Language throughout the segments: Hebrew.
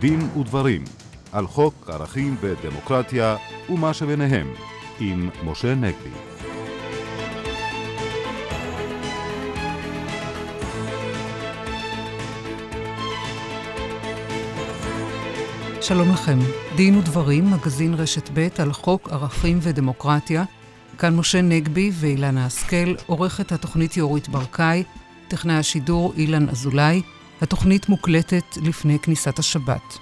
דין ודברים על חוק ערכים ודמוקרטיה ומה שביניהם עם משה נגבי. שלום לכם, דין ודברים, מגזין רשת ב' על חוק ערכים ודמוקרטיה. כאן משה נגבי ואילנה השכל, עורכת התוכנית יורית ברקאי, טכנאי השידור אילן אזולאי. התוכנית מוקלטת לפני כניסת השבת.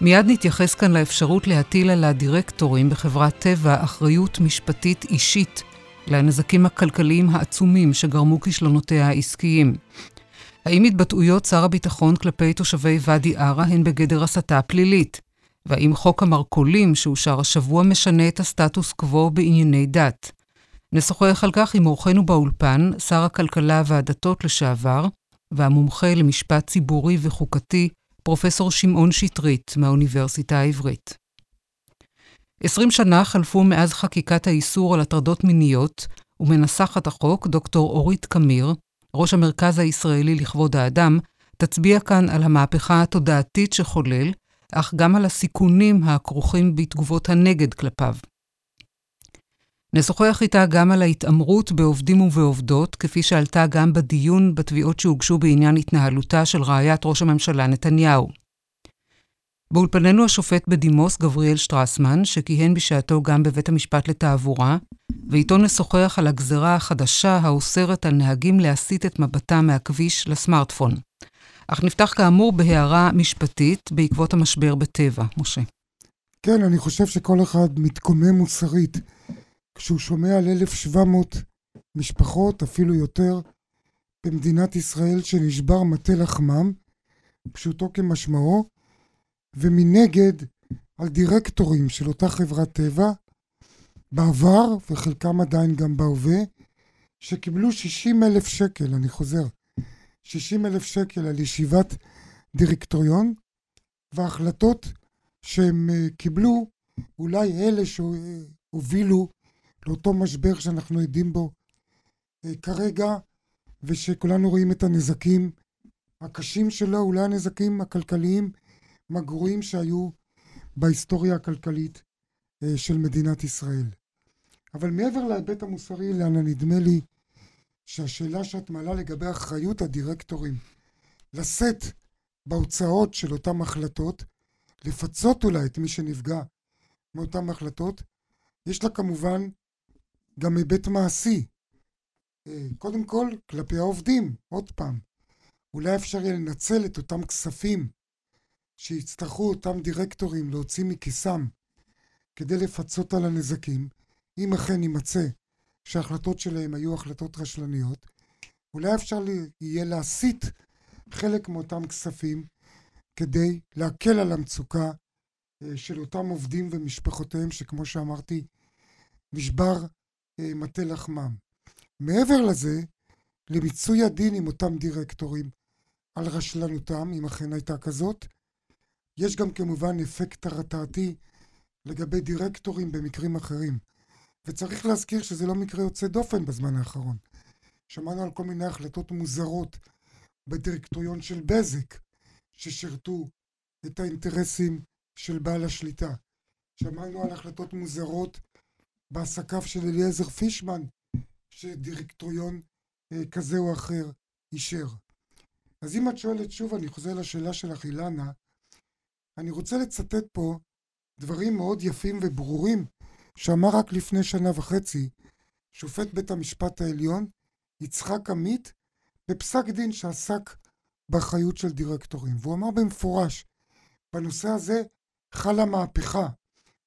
מיד נתייחס כאן לאפשרות להטיל על הדירקטורים בחברת טבע אחריות משפטית אישית לנזקים הכלכליים העצומים שגרמו כישלונותיה העסקיים. האם התבטאויות שר הביטחון כלפי תושבי ואדי ערה הן בגדר הסתה פלילית? והאם חוק המרכולים שאושר השבוע משנה את הסטטוס קוו בענייני דת? נשוחח על כך עם אורחנו באולפן, שר הכלכלה והדתות לשעבר, והמומחה למשפט ציבורי וחוקתי, פרופסור שמעון שטרית מהאוניברסיטה העברית. עשרים שנה חלפו מאז חקיקת האיסור על הטרדות מיניות, ומנסחת החוק, דוקטור אורית קמיר, ראש המרכז הישראלי לכבוד האדם, תצביע כאן על המהפכה התודעתית שחולל, אך גם על הסיכונים הכרוכים בתגובות הנגד כלפיו. נשוחח איתה גם על ההתעמרות בעובדים ובעובדות, כפי שעלתה גם בדיון בתביעות שהוגשו בעניין התנהלותה של רעיית ראש הממשלה נתניהו. באולפנינו השופט בדימוס גבריאל שטרסמן, שכיהן בשעתו גם בבית המשפט לתעבורה, ואיתו נשוחח על הגזרה החדשה האוסרת על נהגים להסיט את מבטם מהכביש לסמארטפון. אך נפתח כאמור בהערה משפטית בעקבות המשבר בטבע. משה. כן, אני חושב שכל אחד מתקומם מוסרית כשהוא שומע על 1,700 משפחות, אפילו יותר, במדינת ישראל שנשבר מטה לחמם, פשוטו כמשמעו, ומנגד על דירקטורים של אותה חברת טבע, בעבר, וחלקם עדיין גם בהווה, שקיבלו 60 אלף שקל, אני חוזר, 60 אלף שקל על ישיבת דירקטוריון, וההחלטות שהם אה, קיבלו, אולי אלה שהובילו לאותו משבר שאנחנו עדים בו אה, כרגע, ושכולנו רואים את הנזקים הקשים שלו, אולי הנזקים הכלכליים מהגרועים שהיו בהיסטוריה הכלכלית אה, של מדינת ישראל. אבל מעבר להיבט המוסרי, לאנה, נדמה לי שהשאלה שאת מעלה לגבי אחריות הדירקטורים לשאת בהוצאות של אותן החלטות, לפצות אולי את מי שנפגע מאותן החלטות, יש לה כמובן גם היבט מעשי. אה, קודם כל, כלפי העובדים, עוד פעם. אולי אפשר יהיה לנצל את אותם כספים שיצטרכו אותם דירקטורים להוציא מכיסם כדי לפצות על הנזקים, אם אכן יימצא שההחלטות שלהם היו החלטות רשלניות, אולי אפשר יהיה להסיט חלק מאותם כספים כדי להקל על המצוקה אה, של אותם עובדים ומשפחותיהם, שכמו שאמרתי, נשבר מטה לחמם. מעבר לזה, למיצוי הדין עם אותם דירקטורים על רשלנותם, אם אכן הייתה כזאת, יש גם כמובן אפקט הרתעתי לגבי דירקטורים במקרים אחרים. וצריך להזכיר שזה לא מקרה יוצא דופן בזמן האחרון. שמענו על כל מיני החלטות מוזרות בדירקטוריון של בזק, ששירתו את האינטרסים של בעל השליטה. שמענו על החלטות מוזרות בעסקיו של אליעזר פישמן, שדירקטוריון אה, כזה או אחר אישר. אז אם את שואלת שוב, אני חוזר לשאלה שלך, אילנה, אני רוצה לצטט פה דברים מאוד יפים וברורים שאמר רק לפני שנה וחצי שופט בית המשפט העליון יצחק עמית בפסק דין שעסק באחריות של דירקטורים. והוא אמר במפורש, בנושא הזה חלה מהפכה.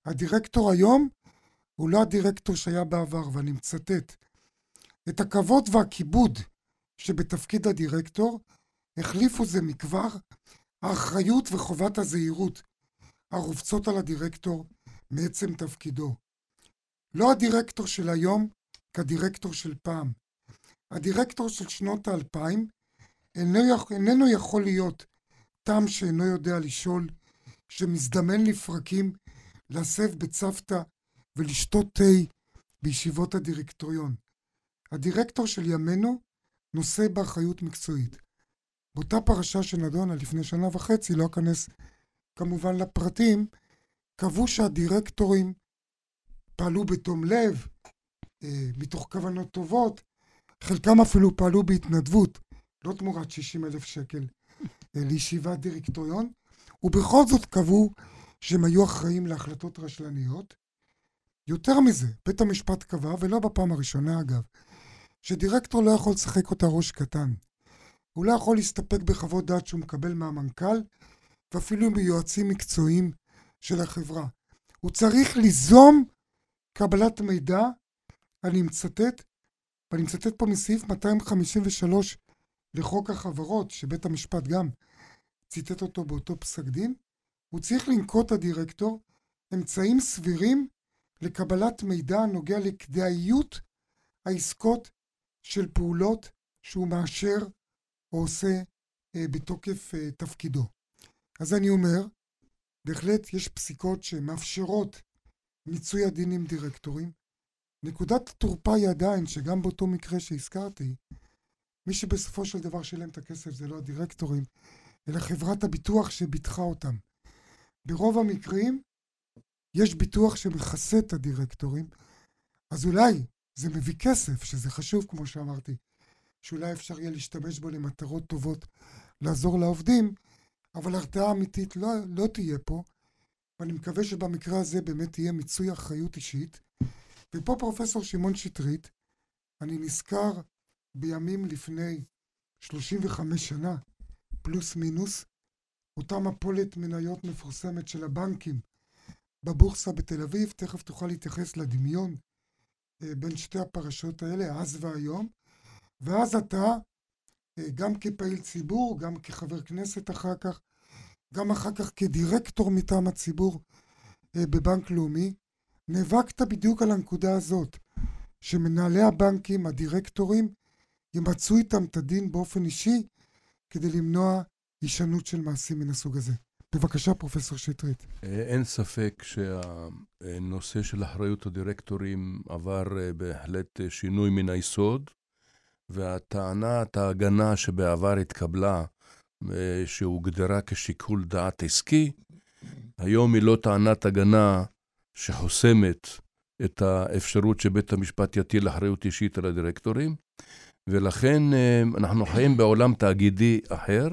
הדירקטור היום הוא לא הדירקטור שהיה בעבר, ואני מצטט. את הכבוד והכיבוד שבתפקיד הדירקטור החליפו זה מכבר האחריות וחובת הזהירות הרובצות על הדירקטור מעצם תפקידו. לא הדירקטור של היום כדירקטור של פעם. הדירקטור של שנות האלפיים איננו יכול להיות תם שאינו יודע לשאול, שמזדמן לפרקים להסב בצוותא ולשתות תה בישיבות הדירקטוריון. הדירקטור של ימינו נושא באחריות מקצועית. באותה פרשה שנדונה לפני שנה וחצי, לא אכנס כמובן לפרטים, קבעו שהדירקטורים פעלו בתום לב, אה, מתוך כוונות טובות, חלקם אפילו פעלו בהתנדבות, לא תמורת 60 אלף שקל אה, לישיבת דירקטוריון, ובכל זאת קבעו שהם היו אחראים להחלטות רשלניות. יותר מזה, בית המשפט קבע, ולא בפעם הראשונה אגב, שדירקטור לא יכול לשחק אותה ראש קטן. הוא לא יכול להסתפק בחוות דעת שהוא מקבל מהמנכ"ל, ואפילו מיועצים מקצועיים של החברה. הוא צריך ליזום קבלת מידע, אני מצטט, ואני מצטט פה מסעיף 253 לחוק החברות, שבית המשפט גם ציטט אותו באותו פסק דין, הוא צריך לנקוט הדירקטור אמצעים סבירים לקבלת מידע הנוגע לכדאיות העסקות של פעולות שהוא מאשר או עושה אה, בתוקף אה, תפקידו. אז אני אומר, בהחלט יש פסיקות שמאפשרות מיצוי הדין עם דירקטורים. נקודת התורפה היא עדיין שגם באותו מקרה שהזכרתי, מי שבסופו של דבר שילם את הכסף זה לא הדירקטורים, אלא חברת הביטוח שביטחה אותם. ברוב המקרים יש ביטוח שמכסה את הדירקטורים, אז אולי זה מביא כסף, שזה חשוב כמו שאמרתי, שאולי אפשר יהיה להשתמש בו למטרות טובות, לעזור לעובדים, אבל הרתעה אמיתית לא, לא תהיה פה, ואני מקווה שבמקרה הזה באמת תהיה מיצוי אחריות אישית. ופה פרופסור שמעון שטרית, אני נזכר בימים לפני 35 שנה, פלוס מינוס, אותה מפולת מניות מפורסמת של הבנקים בבורסה בתל אביב, תכף תוכל להתייחס לדמיון אה, בין שתי הפרשות האלה, אז והיום, ואז אתה, אה, גם כפעיל ציבור, גם כחבר כנסת אחר כך, גם אחר כך כדירקטור מטעם הציבור אה, בבנק לאומי, נאבקת בדיוק על הנקודה הזאת, שמנהלי הבנקים, הדירקטורים, ימצאו איתם את הדין באופן אישי כדי למנוע הישנות של מעשים מן הסוג הזה. בבקשה, פרופסור שטרית. אה, אין ספק שהנושא של אחריות הדירקטורים עבר אה, בהחלט שינוי מן היסוד, והטענת ההגנה שבעבר התקבלה, אה, שהוגדרה כשיקול דעת עסקי, היום היא לא טענת הגנה שחוסמת את האפשרות שבית המשפט יטיל אחריות אישית על הדירקטורים, ולכן אנחנו חיים בעולם תאגידי אחר,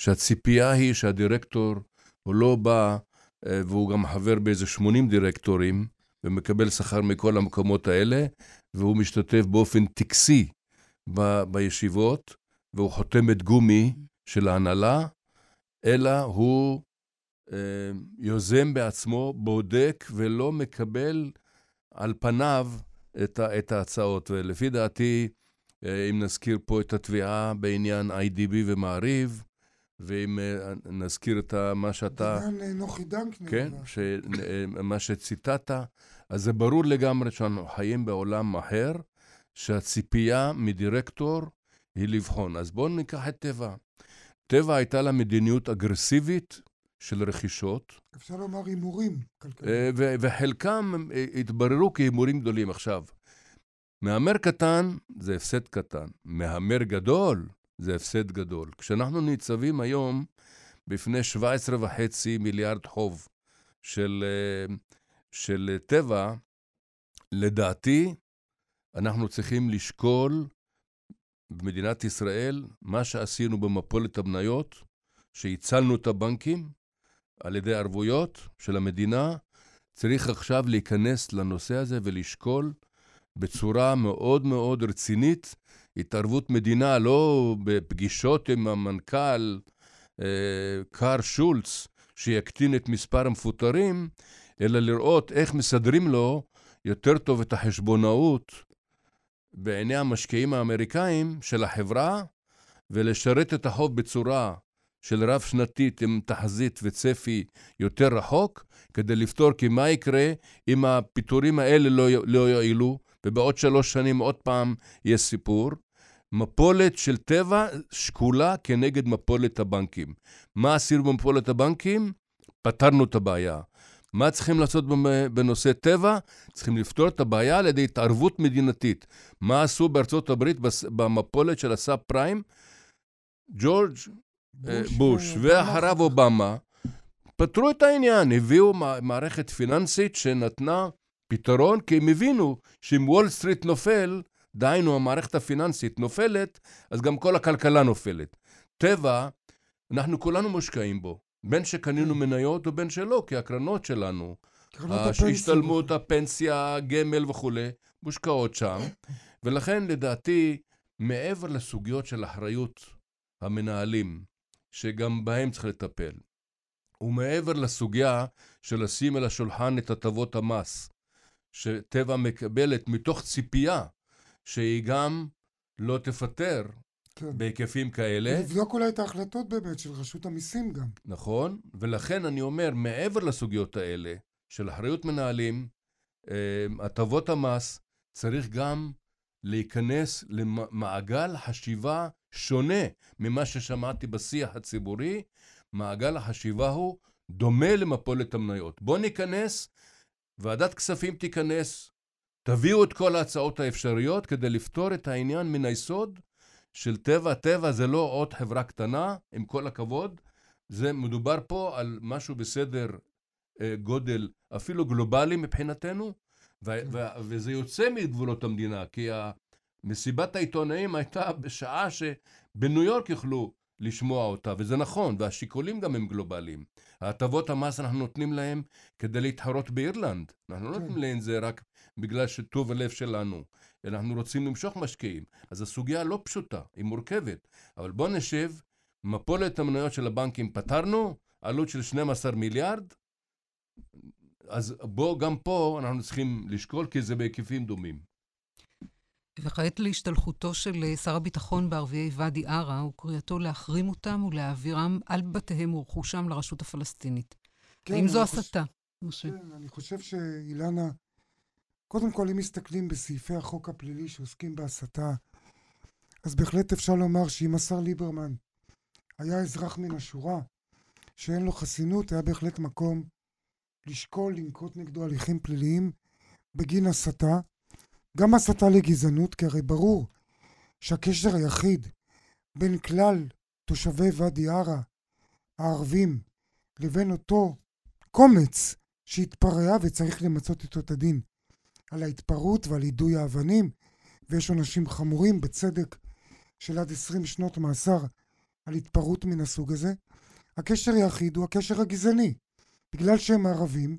שהציפייה היא שהדירקטור, הוא לא בא, אה, והוא גם חבר באיזה 80 דירקטורים, ומקבל שכר מכל המקומות האלה, והוא משתתף באופן טקסי ב- בישיבות, והוא חותמת גומי של ההנהלה, אלא הוא אה, יוזם בעצמו, בודק ולא מקבל על פניו את, ה- את ההצעות. ולפי דעתי, אה, אם נזכיר פה את התביעה בעניין איי-די-בי ומעריב, ואם אה, נזכיר את מה שאתה... בעניין אה, נוחי דנקנר. כן, ש... אה, מה שציטטת, אז זה ברור לגמרי שאנחנו חיים בעולם אחר, שהציפייה מדירקטור היא לבחון. אז בואו ניקח את טבע. טבע הייתה לה מדיניות אגרסיבית של רכישות. אפשר לומר הימורים וחלקם התבררו כהימורים גדולים. עכשיו, מהמר קטן זה הפסד קטן, מהמר גדול זה הפסד גדול. כשאנחנו ניצבים היום בפני 17.5 מיליארד חוב של, אה, של טבע, לדעתי, אנחנו צריכים לשקול במדינת ישראל מה שעשינו במפולת המניות, שהצלנו את הבנקים על ידי ערבויות של המדינה, צריך עכשיו להיכנס לנושא הזה ולשקול בצורה מאוד מאוד רצינית התערבות מדינה, לא בפגישות עם המנכ"ל אה, קאר שולץ, שיקטין את מספר המפוטרים, אלא לראות איך מסדרים לו יותר טוב את החשבונאות בעיני המשקיעים האמריקאים של החברה, ולשרת את החוב בצורה של רב-שנתית עם תחזית וצפי יותר רחוק, כדי לפתור כי מה יקרה אם הפיטורים האלה לא, לא יועילו, ובעוד שלוש שנים עוד פעם יש סיפור. מפולת של טבע שקולה כנגד מפולת הבנקים. מה עשינו במפולת הבנקים? פתרנו את הבעיה. מה צריכים לעשות בנושא טבע? צריכים לפתור את הבעיה על ידי התערבות מדינתית. מה עשו בארצות הברית במפולת של הסאב-פריים? ג'ורג' בוש, אה, בוש ואחריו אובמה פתרו את העניין, הביאו מערכת פיננסית שנתנה פתרון, כי הם הבינו שאם וול סטריט נופל, דהיינו המערכת הפיננסית נופלת, אז גם כל הכלכלה נופלת. טבע, אנחנו כולנו מושקעים בו, בין שקנינו כן. מניות ובין שלא, כי הקרנות שלנו, ההשתלמות, הפנסיה, גמל וכולי, מושקעות שם, ולכן לדעתי, מעבר לסוגיות של אחריות המנהלים, שגם בהם צריך לטפל, ומעבר לסוגיה של לשים על השולחן את הטבות המס, שטבע מקבלת מתוך ציפייה שהיא גם לא תפטר כן. בהיקפים כאלה. ולבדוק אולי את ההחלטות באמת של רשות המיסים גם. נכון, ולכן אני אומר, מעבר לסוגיות האלה של אחריות מנהלים, אה, הטבות המס, צריך גם להיכנס למעגל חשיבה שונה ממה ששמעתי בשיח הציבורי. מעגל החשיבה הוא דומה למפולת המניות. בואו ניכנס, ועדת כספים תיכנס, תביאו את כל ההצעות האפשריות כדי לפתור את העניין מן היסוד של טבע. טבע זה לא עוד חברה קטנה, עם כל הכבוד. זה מדובר פה על משהו בסדר אה, גודל אפילו גלובלי מבחינתנו, ו- וזה יוצא מגבולות המדינה, כי מסיבת העיתונאים הייתה בשעה שבניו יורק יוכלו לשמוע אותה, וזה נכון, והשיקולים גם הם גלובליים. ההטבות המס אנחנו נותנים להם כדי להתחרות באירלנד. אנחנו לא כן. נותנים להם זה רק בגלל שטוב הלב שלנו. אנחנו רוצים למשוך משקיעים. אז הסוגיה לא פשוטה, היא מורכבת. אבל בואו נשב, מפולת המניות של הבנקים פתרנו, עלות של 12 מיליארד, אז בואו, גם פה אנחנו צריכים לשקול, כי זה בהיקפים דומים. וכעת להשתלחותו של אה, שר הביטחון בערביי ואדי עארה וקריאתו להחרים אותם ולהעבירם על בתיהם ורכושם לרשות הפלסטינית. כן, האם זו הסתה, משה? כן, אני חושב שאילנה, קודם כל, אם מסתכלים בסעיפי החוק הפלילי שעוסקים בהסתה, אז בהחלט אפשר לומר שאם השר ליברמן היה אזרח מן השורה, שאין לו חסינות, היה בהחלט מקום לשקול לנקוט נגדו הליכים פליליים בגין הסתה. גם הסתה לגזענות, כי הרי ברור שהקשר היחיד בין כלל תושבי ואדי ערה הערבים לבין אותו קומץ שהתפרע וצריך למצות איתו את הדין על ההתפרעות ועל יידוי האבנים, ויש עונשים חמורים, בצדק, של עד 20 שנות מאסר על התפרעות מן הסוג הזה. הקשר היחיד הוא הקשר הגזעני. בגלל שהם ערבים,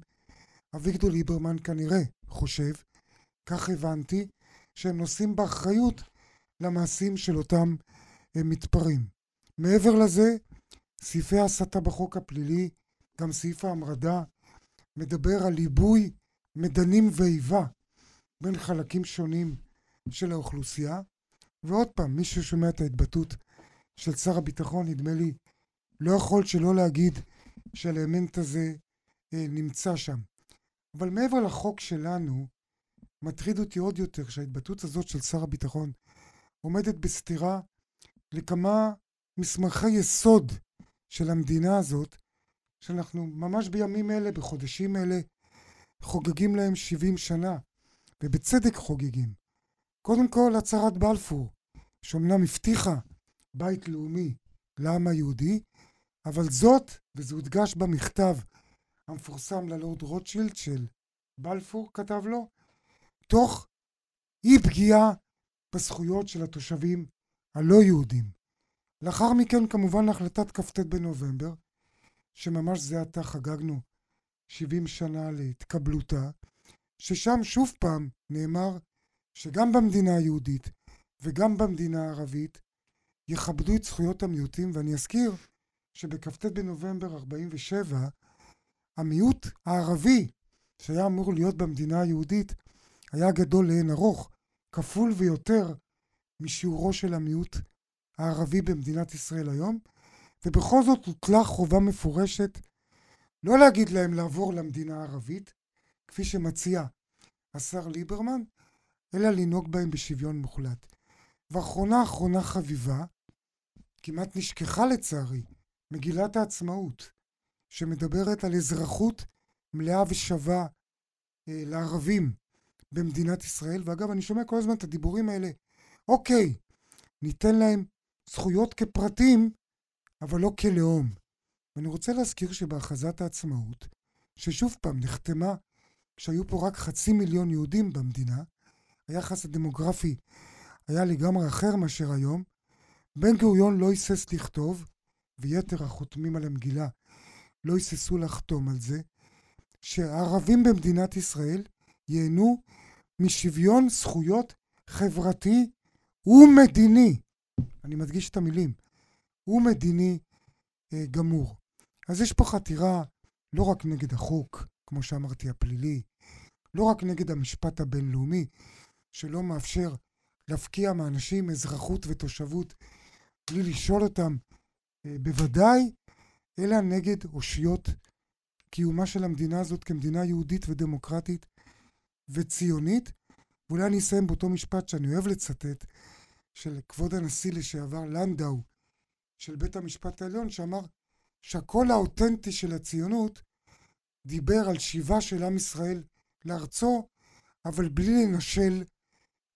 אביגדור ליברמן כנראה חושב כך הבנתי, שהם נושאים באחריות למעשים של אותם אה, מתפרעים. מעבר לזה, סעיפי ההסתה בחוק הפלילי, גם סעיף ההמרדה, מדבר על ליבוי מדנים ואיבה בין חלקים שונים של האוכלוסייה. ועוד פעם, מי ששומע את ההתבטאות של שר הביטחון, נדמה לי, לא יכול שלא להגיד שהאלמנט הזה אה, נמצא שם. אבל מעבר לחוק שלנו, מטריד אותי עוד יותר שההתבטאות הזאת של שר הביטחון עומדת בסתירה לכמה מסמכי יסוד של המדינה הזאת, שאנחנו ממש בימים אלה, בחודשים אלה, חוגגים להם 70 שנה, ובצדק חוגגים. קודם כל, הצהרת בלפור, שאומנם הבטיחה בית לאומי לעם היהודי, אבל זאת, וזה הודגש במכתב המפורסם ללורד רוטשילד של בלפור, כתב לו, תוך אי פגיעה בזכויות של התושבים הלא יהודים. לאחר מכן כמובן החלטת כ"ט בנובמבר, שממש זה עתה חגגנו 70 שנה להתקבלותה, ששם שוב פעם נאמר שגם במדינה היהודית וגם במדינה הערבית יכבדו את זכויות המיעוטים, ואני אזכיר שבכ"ט בנובמבר 47 המיעוט הערבי שהיה אמור להיות במדינה היהודית היה גדול לאין ארוך, כפול ויותר משיעורו של המיעוט הערבי במדינת ישראל היום, ובכל זאת הוטלה חובה מפורשת לא להגיד להם לעבור למדינה הערבית, כפי שמציע השר ליברמן, אלא לנהוג בהם בשוויון מוחלט. ואחרונה אחרונה חביבה, כמעט נשכחה לצערי, מגילת העצמאות, שמדברת על אזרחות מלאה ושווה אה, לערבים במדינת ישראל, ואגב, אני שומע כל הזמן את הדיבורים האלה, אוקיי, ניתן להם זכויות כפרטים, אבל לא כלאום. ואני רוצה להזכיר שבהכרזת העצמאות, ששוב פעם נחתמה כשהיו פה רק חצי מיליון יהודים במדינה, היחס הדמוגרפי היה לגמרי אחר מאשר היום, בן גוריון לא היסס לכתוב, ויתר החותמים על המגילה לא היססו לחתום על זה, שהערבים במדינת ישראל ייהנו משוויון זכויות חברתי ומדיני. אני מדגיש את המילים. ומדיני אה, גמור. אז יש פה חתירה לא רק נגד החוק, כמו שאמרתי, הפלילי, לא רק נגד המשפט הבינלאומי, שלא מאפשר להפקיע מאנשים אזרחות ותושבות בלי לשאול אותם, אה, בוודאי, אלא נגד אושיות קיומה של המדינה הזאת כמדינה יהודית ודמוקרטית וציונית. ואולי אני אסיים באותו משפט שאני אוהב לצטט, של כבוד הנשיא לשעבר לנדאו, של בית המשפט העליון, שאמר שהקול האותנטי של הציונות דיבר על שיבה של עם ישראל לארצו, אבל בלי לנשל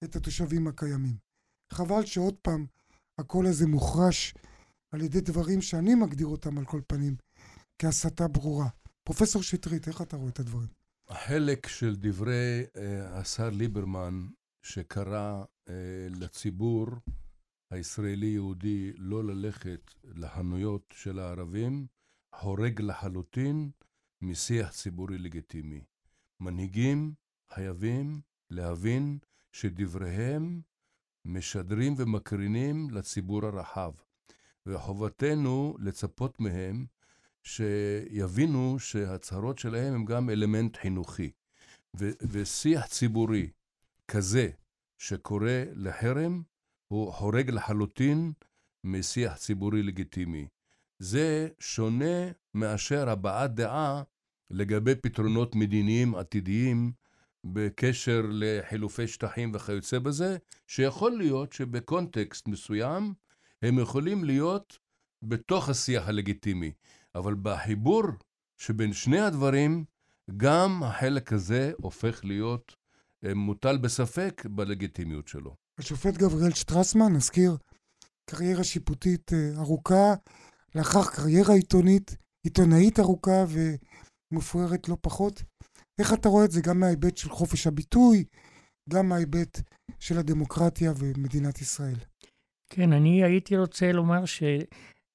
את התושבים הקיימים. חבל שעוד פעם הקול הזה מוחרש על ידי דברים שאני מגדיר אותם על כל פנים כהסתה ברורה. פרופסור שטרית, איך אתה רואה את הדברים? החלק של דברי uh, השר ליברמן, שקרא uh, לציבור הישראלי-יהודי לא ללכת לחנויות של הערבים, חורג לחלוטין משיח ציבורי לגיטימי. מנהיגים חייבים להבין שדבריהם משדרים ומקרינים לציבור הרחב, וחובתנו לצפות מהם שיבינו שההצהרות שלהם הם גם אלמנט חינוכי. ו- ושיח ציבורי כזה שקורא לחרם, הוא חורג לחלוטין משיח ציבורי לגיטימי. זה שונה מאשר הבעת דעה לגבי פתרונות מדיניים עתידיים בקשר לחילופי שטחים וכיוצא בזה, שיכול להיות שבקונטקסט מסוים הם יכולים להיות בתוך השיח הלגיטימי. אבל בחיבור שבין שני הדברים, גם החלק הזה הופך להיות אה, מוטל בספק בלגיטימיות שלו. השופט גבריאל שטרסמן, נזכיר, קריירה שיפוטית אה, ארוכה, לאחר קריירה עיתונית, עיתונאית ארוכה ומפוארת לא פחות. איך אתה רואה את זה גם מההיבט של חופש הביטוי, גם מההיבט של הדמוקרטיה ומדינת ישראל? כן, אני הייתי רוצה לומר ש...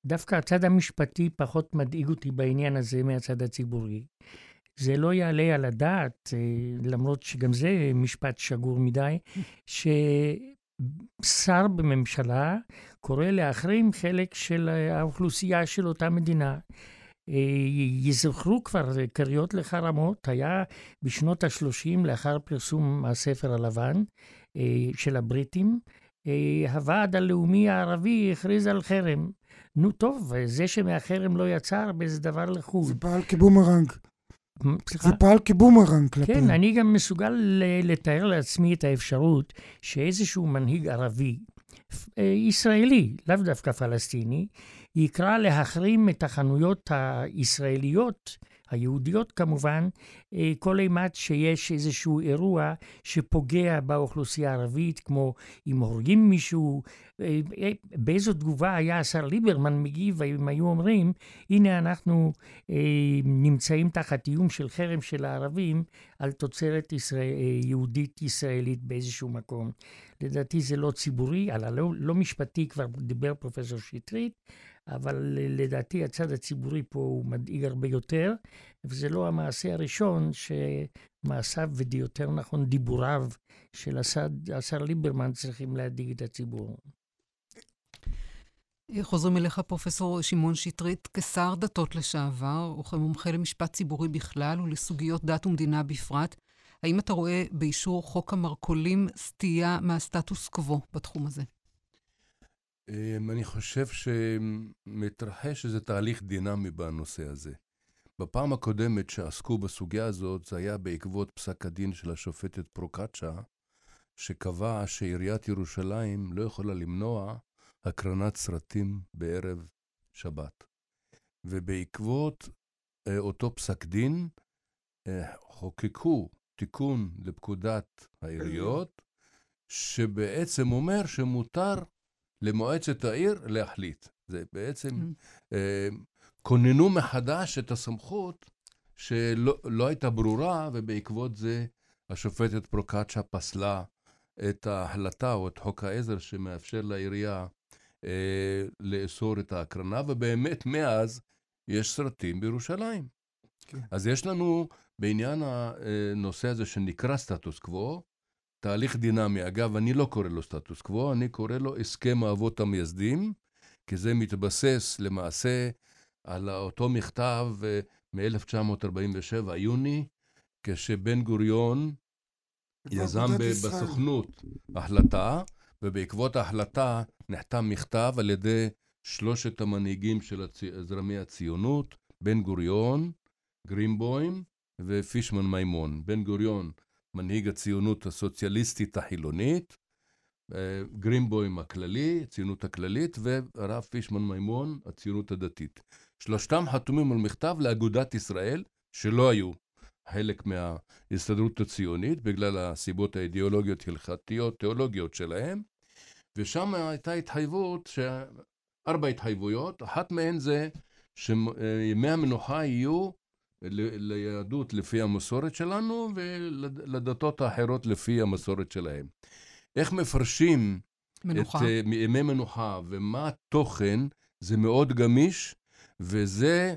דווקא הצד המשפטי פחות מדאיג אותי בעניין הזה מהצד הציבורי. זה לא יעלה על הדעת, אה, למרות שגם זה משפט שגור מדי, ששר בממשלה קורא להחרים חלק של האוכלוסייה של אותה מדינה. אה, יזכרו כבר קריאות לחרמות, היה בשנות ה-30, לאחר פרסום הספר הלבן אה, של הבריטים, הוועד הלאומי הערבי הכריז על חרם. נו טוב, זה שמהחרם לא יצא הרבה זה דבר לחוד. זה פעל כבומרנג. סליחה? זה פעל כבומרנג כלפי. כן, אני גם מסוגל לתאר לעצמי את האפשרות שאיזשהו מנהיג ערבי, אה, ישראלי, לאו דווקא פלסטיני, יקרא להחרים את החנויות הישראליות היהודיות כמובן, אה, כל אימת שיש איזשהו אירוע שפוגע באוכלוסייה הערבית, כמו אם הורגים מישהו, אה, אה, באיזו תגובה היה השר ליברמן מגיב, אם היו אומרים, הנה אנחנו נמצאים תחת איום של חרם של הערבים על תוצרת ישראל, יהודית ישראלית באיזשהו מקום. לדעתי זה לא ציבורי, על הלא לא משפטי כבר דיבר פרופסור שטרית, אבל לדעתי הצד הציבורי פה הוא מדאיג הרבה יותר, וזה לא המעשה הראשון שמעשיו, ויותר נכון דיבוריו של השר, ליברמן צריכים להדאיג את הציבור. חוזרים אליך, פרופסור שמעון שטרית, כשר דתות לשעבר, וכמומחה למשפט ציבורי בכלל ולסוגיות דת ומדינה בפרט. האם אתה רואה באישור חוק המרכולים סטייה מהסטטוס קוו בתחום הזה? אמ, אני חושב שמתרחש איזה תהליך דינמי בנושא הזה. בפעם הקודמת שעסקו בסוגיה הזאת, זה היה בעקבות פסק הדין של השופטת פרוקצ'ה, שקבע שעיריית ירושלים לא יכולה למנוע הקרנת סרטים בערב שבת. ובעקבות אה, אותו פסק דין, אה, חוקקו תיקון לפקודת העיריות, שבעצם אומר שמותר למועצת העיר להחליט. זה בעצם mm. אה, כוננו מחדש את הסמכות שלא לא הייתה ברורה, ובעקבות זה השופטת פרוקצ'ה פסלה את ההחלטה או את חוק העזר שמאפשר לעירייה אה, לאסור את ההקרנה, ובאמת מאז יש סרטים בירושלים. כן. אז יש לנו בעניין הנושא הזה שנקרא סטטוס קוו, תהליך דינמי. אגב, אני לא קורא לו סטטוס קוו, אני קורא לו הסכם האבות המייסדים, כי זה מתבסס למעשה על אותו מכתב אה, מ-1947, יוני, כשבן גוריון יזם בסוכנות החלטה, ובעקבות ההחלטה נחתם מכתב על ידי שלושת המנהיגים של הצ... זרמי הציונות, בן גוריון, גרינבוים ופישמן מימון. בן גוריון, מנהיג הציונות הסוציאליסטית החילונית, אה, גרינבוים הכללי, הציונות הכללית, והרב פישמן מימון, הציונות הדתית. שלושתם חתומים על מכתב לאגודת ישראל, שלא היו חלק מההסתדרות הציונית, בגלל הסיבות האידיאולוגיות, הלכתיות, תיאולוגיות שלהם, ושם הייתה התחייבות, ש... ארבע התחייבויות, אחת מהן זה שימי המנוחה יהיו ליהדות לפי המסורת שלנו ולדתות האחרות לפי המסורת שלהם. איך מפרשים מנוחה. את uh, ימי מנוחה ומה התוכן, זה מאוד גמיש, וזה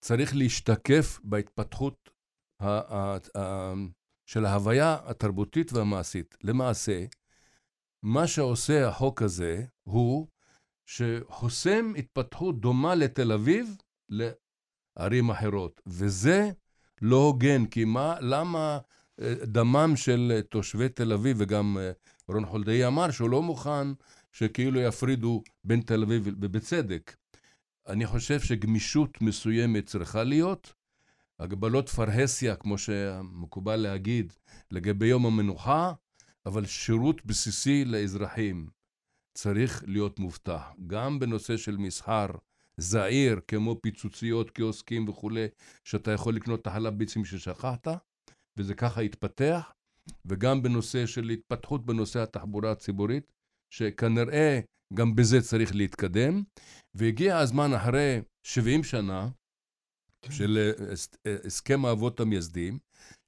צריך להשתקף בהתפתחות ה- ה- ה- של ההוויה התרבותית והמעשית. למעשה, מה שעושה החוק הזה הוא שחוסם התפתחות דומה לתל אביב לערים אחרות, וזה לא הוגן, כי מה, למה אה, דמם של תושבי תל אביב, וגם אה, רון חולדאי אמר שהוא לא מוכן שכאילו יפרידו בין תל אביב, ובצדק. אני חושב שגמישות מסוימת צריכה להיות, הגבלות פרהסיה, כמו שמקובל להגיד, לגבי יום המנוחה, אבל שירות בסיסי לאזרחים צריך להיות מובטח. גם בנושא של מסחר זעיר, כמו פיצוציות, קיוסקים וכולי, שאתה יכול לקנות את החלב ביצים ששכחת, וזה ככה התפתח, וגם בנושא של התפתחות בנושא התחבורה הציבורית, שכנראה גם בזה צריך להתקדם, והגיע הזמן אחרי 70 שנה כן. של אה, הסכם האבות המייסדים,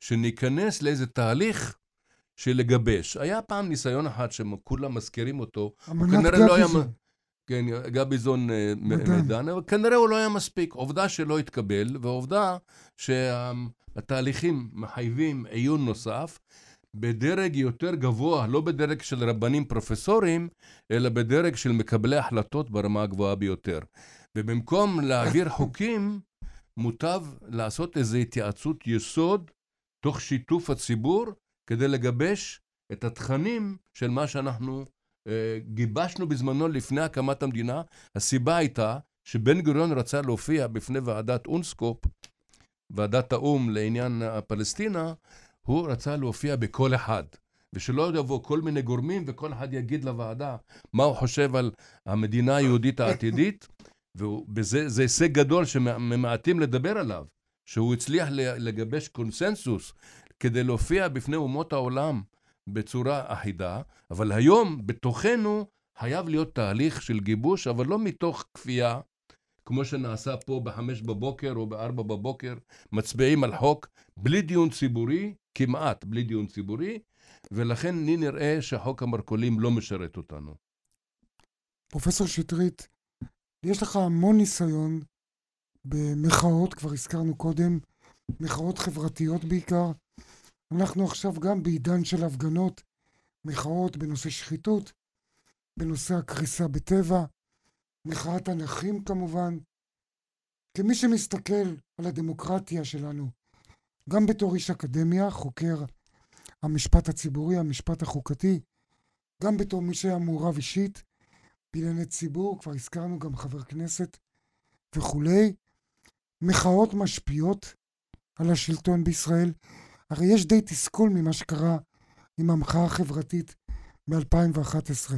שניכנס לאיזה תהליך של לגבש. היה פעם ניסיון אחד שכולם מזכירים אותו, כנראה לא היה... כן, גביזון אה, מידן, אבל כנראה הוא לא היה מספיק. עובדה שלא התקבל, ועובדה שהתהליכים מחייבים עיון נוסף, בדרג יותר גבוה, לא בדרג של רבנים פרופסורים, אלא בדרג של מקבלי החלטות ברמה הגבוהה ביותר. ובמקום להעביר חוקים, מוטב לעשות איזו התייעצות יסוד, תוך שיתוף הציבור, כדי לגבש את התכנים של מה שאנחנו גיבשנו בזמנו לפני הקמת המדינה. הסיבה הייתה שבן גוריון רצה להופיע בפני ועדת אונסקופ, ועדת האו"ם לעניין הפלסטינה, הוא רצה להופיע בכל אחד. ושלא יבוא כל מיני גורמים וכל אחד יגיד לוועדה מה הוא חושב על המדינה היהודית העתידית, וזה הישג גדול שממעטים לדבר עליו, שהוא הצליח לגבש קונסנזוס כדי להופיע בפני אומות העולם בצורה אחידה, אבל היום בתוכנו חייב להיות תהליך של גיבוש, אבל לא מתוך כפייה, כמו שנעשה פה בחמש בבוקר או בארבע בבוקר, מצביעים על חוק בלי דיון ציבורי, כמעט בלי דיון ציבורי, ולכן לי נראה שחוק המרכולים לא משרת אותנו. פרופסור שטרית, יש לך המון ניסיון במחאות, כבר הזכרנו קודם, מחאות חברתיות בעיקר. אנחנו עכשיו גם בעידן של הפגנות, מחאות בנושא שחיתות, בנושא הקריסה בטבע, מחאת הנכים כמובן. כמי שמסתכל על הדמוקרטיה שלנו, גם בתור איש אקדמיה, חוקר המשפט הציבורי, המשפט החוקתי, גם בתור מי שהיה מעורב אישית בענייני ציבור, כבר הזכרנו גם חבר כנסת וכולי, מחאות משפיעות על השלטון בישראל. הרי יש די תסכול ממה שקרה עם המחאה החברתית מ-2011.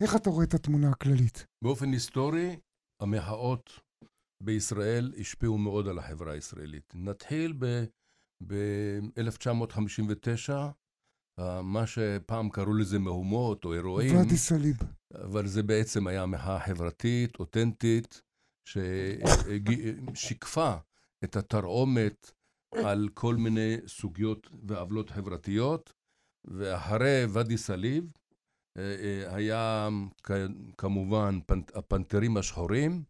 איך אתה רואה את התמונה הכללית? באופן היסטורי, המחאות בישראל השפיעו מאוד על החברה הישראלית. נתחיל ב-1959, מה שפעם קראו לזה מהומות או אירועים. ואדי סאליב. אבל זה בעצם היה מחאה חברתית, אותנטית, ששיקפה את התרעומת על כל מיני סוגיות ועוולות חברתיות, ואחרי ואדי סאליב אה, אה, היה כמובן הפנתרים השחורים,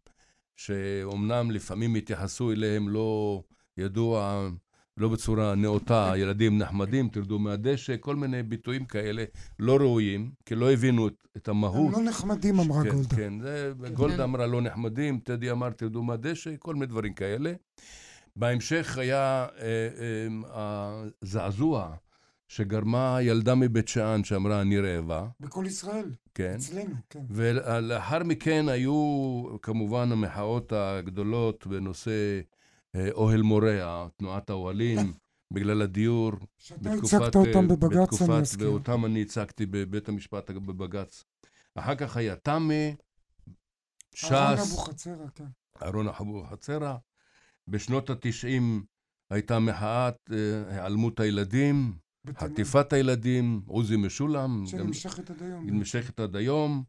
שאומנם לפעמים התייחסו אליהם לא ידוע, לא בצורה נאותה, ילדים נחמדים, תרדו מהדשא, כל מיני ביטויים כאלה לא ראויים, כי לא הבינו את, את המהות. הם לא נחמדים, אמרה כן, גולדה. כן, זה, גולדה אמרה לא נחמדים, טדי אמר תרדו מהדשא, כל מיני דברים כאלה. בהמשך היה אה, אה, הזעזוע שגרמה ילדה מבית שאן שאמרה אני רעבה. בכל ישראל. כן. אצלנו, כן. ולאחר מכן היו כמובן המחאות הגדולות בנושא אה, אוהל מורה, תנועת האוהלים, בגלל הדיור. שאתה הצגת אותם בבג"ץ, בתקופת, אני אזכיר. ואותם אני הצגתי בבית המשפט בבג"ץ. אחר כך היה תמי, ש"ס, אהרון אבוחצירא, כן. אהרון אבוחצירא. בשנות התשעים הייתה מחאת אה, היעלמות הילדים, חטיפת הילדים, עוזי משולם, שנמשכת עד היום. נמשכת עד היום.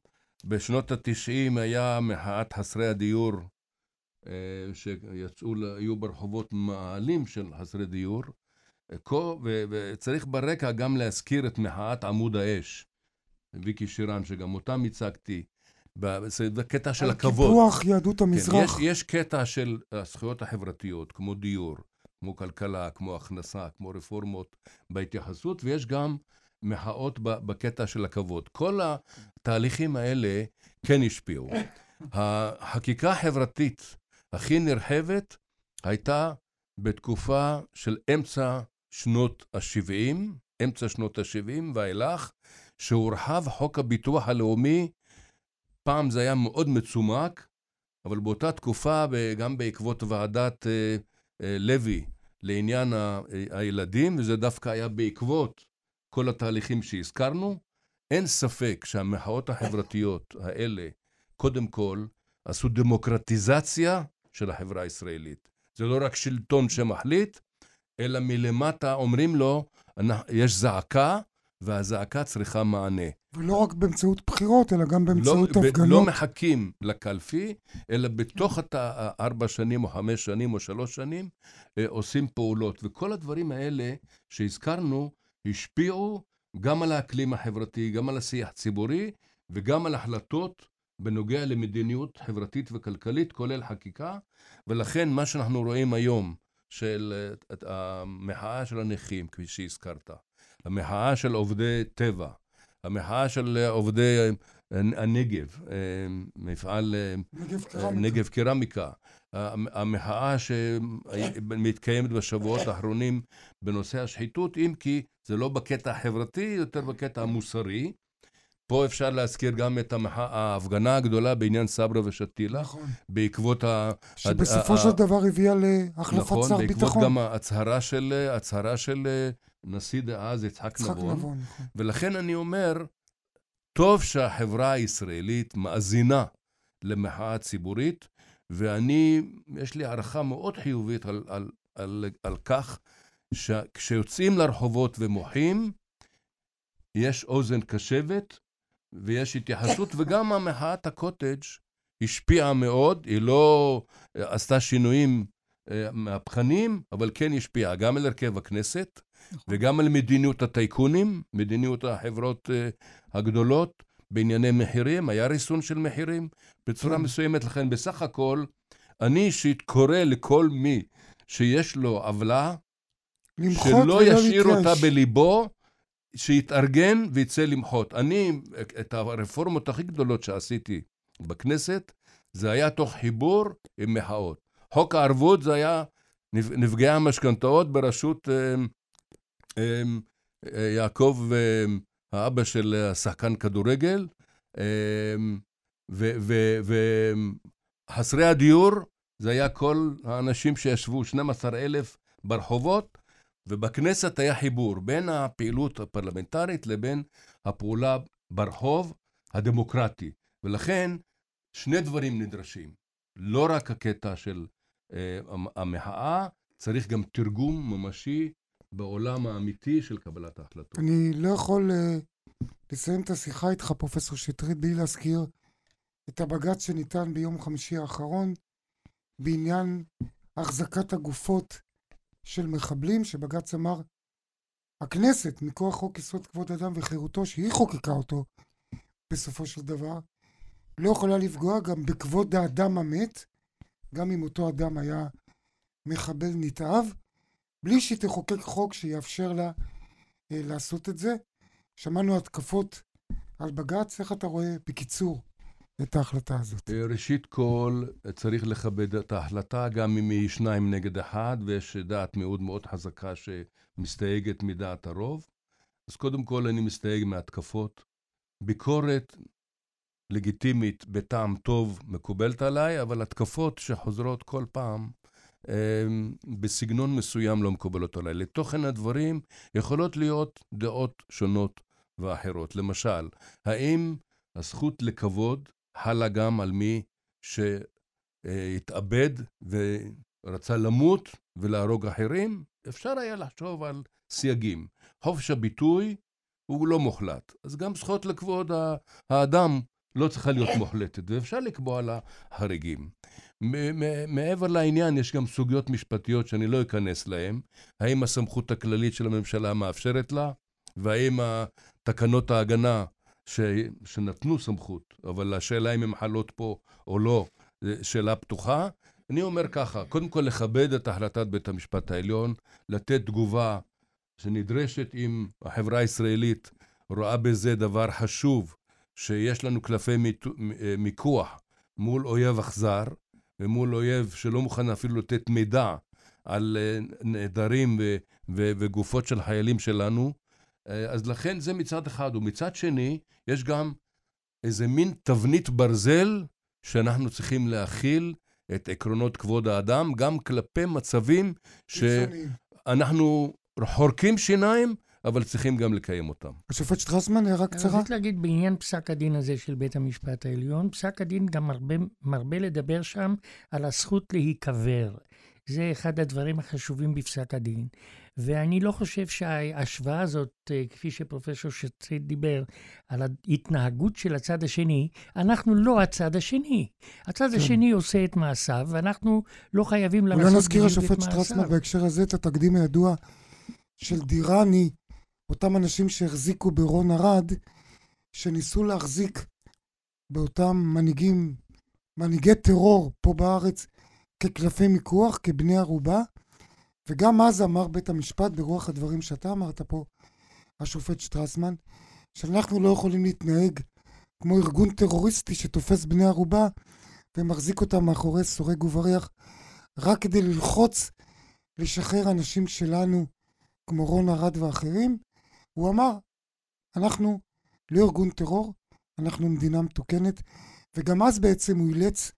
בשנות התשעים היה מחאת חסרי הדיור, אה, שיצאו, היו ברחובות מאהלים של חסרי דיור. וצריך ברקע גם להזכיר את מחאת עמוד האש, ויקי שירן, שגם אותם הצגתי, בקטע של הכבוד. קיפוח יהדות כן, המזרח. יש, יש קטע של הזכויות החברתיות, כמו דיור, כמו כלכלה, כמו הכנסה, כמו רפורמות בהתייחסות, ויש גם מחאות בקטע של הכבוד. כל התהליכים האלה כן השפיעו. החקיקה החברתית הכי נרחבת הייתה בתקופה של אמצע שנות ה-70, אמצע שנות ה-70 ואילך, שהורחב חוק הביטוח הלאומי. פעם זה היה מאוד מצומק, אבל באותה תקופה, גם בעקבות ועדת אה, אה, לוי לעניין אה, הילדים, וזה דווקא היה בעקבות כל התהליכים שהזכרנו, אין ספק שהמחאות החברתיות האלה, קודם כל, עשו דמוקרטיזציה של החברה הישראלית. זה לא רק שלטון שמחליט, אלא מלמטה אומרים לו, "אנחנו- יש זעקה, והזעקה צריכה מענה. ולא רק באמצעות בחירות, אלא גם לא, באמצעות לא הפגנות. מחכים לקלפי, אלא בתוך הארבע שנים או חמש שנים או שלוש שנים אה, עושים פעולות. וכל הדברים האלה שהזכרנו השפיעו גם על האקלים החברתי, גם על השיח הציבורי וגם על החלטות בנוגע למדיניות חברתית וכלכלית, כולל חקיקה. ולכן מה שאנחנו רואים היום של אה, המחאה של הנכים, כפי שהזכרת, המחאה של עובדי טבע, המחאה של עובדי אה, הנגב, אה, מפעל אה, נגב קרמיקה. נגב קרמיקה, המ- המחאה שמתקיימת בשבועות האחרונים בנושא השחיתות, אם כי זה לא בקטע החברתי, יותר בקטע המוסרי. פה אפשר להזכיר גם את ההפגנה הגדולה בעניין סברה ושתילה, נכון. בעקבות ה... שבסופו של דבר הביאה להחלפת נכון, שר בעקבות ביטחון. גם ההצהרה של, הצהרה של אה, נשיא דאז יצחק נבון. נבון, נכון. ולכן אני אומר, טוב שהחברה הישראלית מאזינה למחאה ציבורית, ואני, יש לי הערכה מאוד חיובית על, על, על, על כך שכשיוצאים לרחובות ומוחים, יש אוזן קשבת ויש התייחסות, וגם המחאת הקוטג' השפיעה מאוד, היא לא אה, עשתה שינויים אה, מהפכניים, אבל כן השפיעה גם על הרכב הכנסת, וגם על מדיניות הטייקונים, מדיניות החברות אה, הגדולות בענייני מחירים, היה ריסון של מחירים בצורה כן. מסוימת. לכן בסך הכל, אני אישית קורא לכל מי שיש לו עוולה, שלא ישאיר אותה. בליבו, שיתארגן ויצא למחות. אני, את הרפורמות הכי גדולות שעשיתי בכנסת, זה היה תוך חיבור עם מחאות. חוק הערבות זה היה נפ- נפגעי המשכנתאות בראשות אה, יעקב, אה, האבא של השחקן כדורגל, אה, וחסרי הדיור, זה היה כל האנשים שישבו, 12,000 ברחובות, ובכנסת היה חיבור בין הפעילות הפרלמנטרית לבין הפעולה ברחוב הדמוקרטי. ולכן שני דברים נדרשים. לא רק הקטע של אה, המ- המחאה, צריך גם תרגום ממשי בעולם האמיתי של קבלת ההחלטות. אני לא יכול אה, לסיים את השיחה איתך, פרופסור שטרית, בלי להזכיר את הבג"ץ שניתן ביום חמישי האחרון בעניין החזקת הגופות של מחבלים, שבג"ץ אמר, הכנסת, מכוח חוק יסוד כבוד אדם וחירותו, שהיא חוקקה אותו בסופו של דבר, לא יכולה לפגוע גם בכבוד האדם המת, גם אם אותו אדם היה מחבל נתעב, בלי שהיא תחוקק חוק שיאפשר לה אה, לעשות את זה. שמענו התקפות על בג"ץ, איך אתה רואה בקיצור את ההחלטה הזאת? אה, ראשית כל, צריך לכבד את ההחלטה, גם אם היא שניים נגד אחד, ויש דעת מאוד מאוד חזקה שמסתייגת מדעת הרוב. אז קודם כל אני מסתייג מהתקפות. ביקורת לגיטימית בטעם טוב מקובלת עליי, אבל התקפות שחוזרות כל פעם בסגנון מסוים לא מקובלות עליי. לתוכן הדברים יכולות להיות דעות שונות ואחרות. למשל, האם הזכות לכבוד חלה גם על מי שהתאבד ורצה למות ולהרוג אחרים? אפשר היה לחשוב על סייגים. חופש הביטוי הוא לא מוחלט. אז גם זכות לכבוד האדם לא צריכה להיות מוחלטת, ואפשר לקבוע לה חריגים. מעבר לעניין, יש גם סוגיות משפטיות שאני לא אכנס להן. האם הסמכות הכללית של הממשלה מאפשרת לה, והאם תקנות ההגנה ש... שנתנו סמכות, אבל השאלה אם הן חלות פה או לא, שאלה פתוחה. אני אומר ככה, קודם כל לכבד את החלטת בית המשפט העליון, לתת תגובה שנדרשת אם החברה הישראלית רואה בזה דבר חשוב, שיש לנו קלפי מיקוח מול אויב אכזר, ומול אויב שלא מוכן אפילו לתת מידע על אה, נעדרים וגופות של חיילים שלנו. אה, אז לכן זה מצד אחד. ומצד שני, יש גם איזה מין תבנית ברזל שאנחנו צריכים להכיל את עקרונות כבוד האדם, גם כלפי מצבים שאנחנו חורקים שיניים, אבל צריכים גם לקיים אותם. השופט שטרסמן, הערה קצרה. רציתי להגיד בעניין פסק הדין הזה של בית המשפט העליון, פסק הדין גם מרבה, מרבה לדבר שם על הזכות להיקבר. זה אחד הדברים החשובים בפסק הדין. ואני לא חושב שההשוואה הזאת, אה, כפי שפרופסור שטרית דיבר, על ההתנהגות של הצד השני, אנחנו לא הצד השני. הצד כן. השני עושה את מעשיו, ואנחנו לא חייבים לעשות את מעשיו. אולי נזכיר השופט שטרסמן בהקשר הזה את התקדים הידוע של דיראני, אותם אנשים שהחזיקו ברון ארד, שניסו להחזיק באותם מנהיגים, מנהיגי טרור פה בארץ, כקלפי מיקוח, כבני ערובה, וגם אז אמר בית המשפט, ברוח הדברים שאתה אמרת פה, השופט שטרסמן, שאנחנו לא יכולים להתנהג כמו ארגון טרוריסטי שתופס בני ערובה ומחזיק אותם מאחורי סורג ובריח, רק כדי ללחוץ לשחרר אנשים שלנו, כמו רון ארד ואחרים, הוא אמר, אנחנו לא ארגון טרור, אנחנו מדינה מתוקנת, וגם אז בעצם הוא אילץ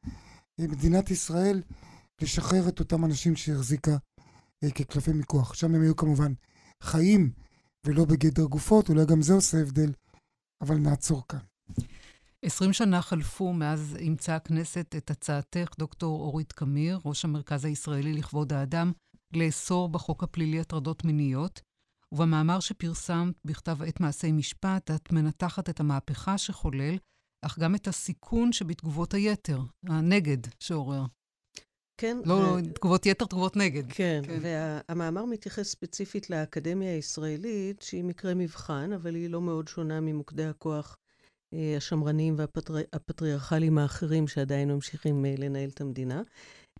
מדינת ישראל לשחרר את אותם אנשים שהחזיקה אה, כקלפי מיקוח. שם הם היו כמובן חיים ולא בגדר גופות, אולי גם זה עושה הבדל, אבל נעצור כאן. עשרים שנה חלפו מאז אימצה הכנסת את הצעתך, דוקטור אורית קמיר, ראש המרכז הישראלי לכבוד האדם, לאסור בחוק הפלילי הטרדות מיניות. ובמאמר שפרסמת בכתב עת מעשי משפט, את מנתחת את המהפכה שחולל, אך גם את הסיכון שבתגובות היתר, הנגד שעורר. כן. לא ו... תגובות יתר, תגובות נגד. כן, כן. והמאמר מתייחס ספציפית לאקדמיה הישראלית, שהיא מקרה מבחן, אבל היא לא מאוד שונה ממוקדי הכוח אה, השמרניים והפטריארכליים האחרים שעדיין ממשיכים אה, לנהל את המדינה.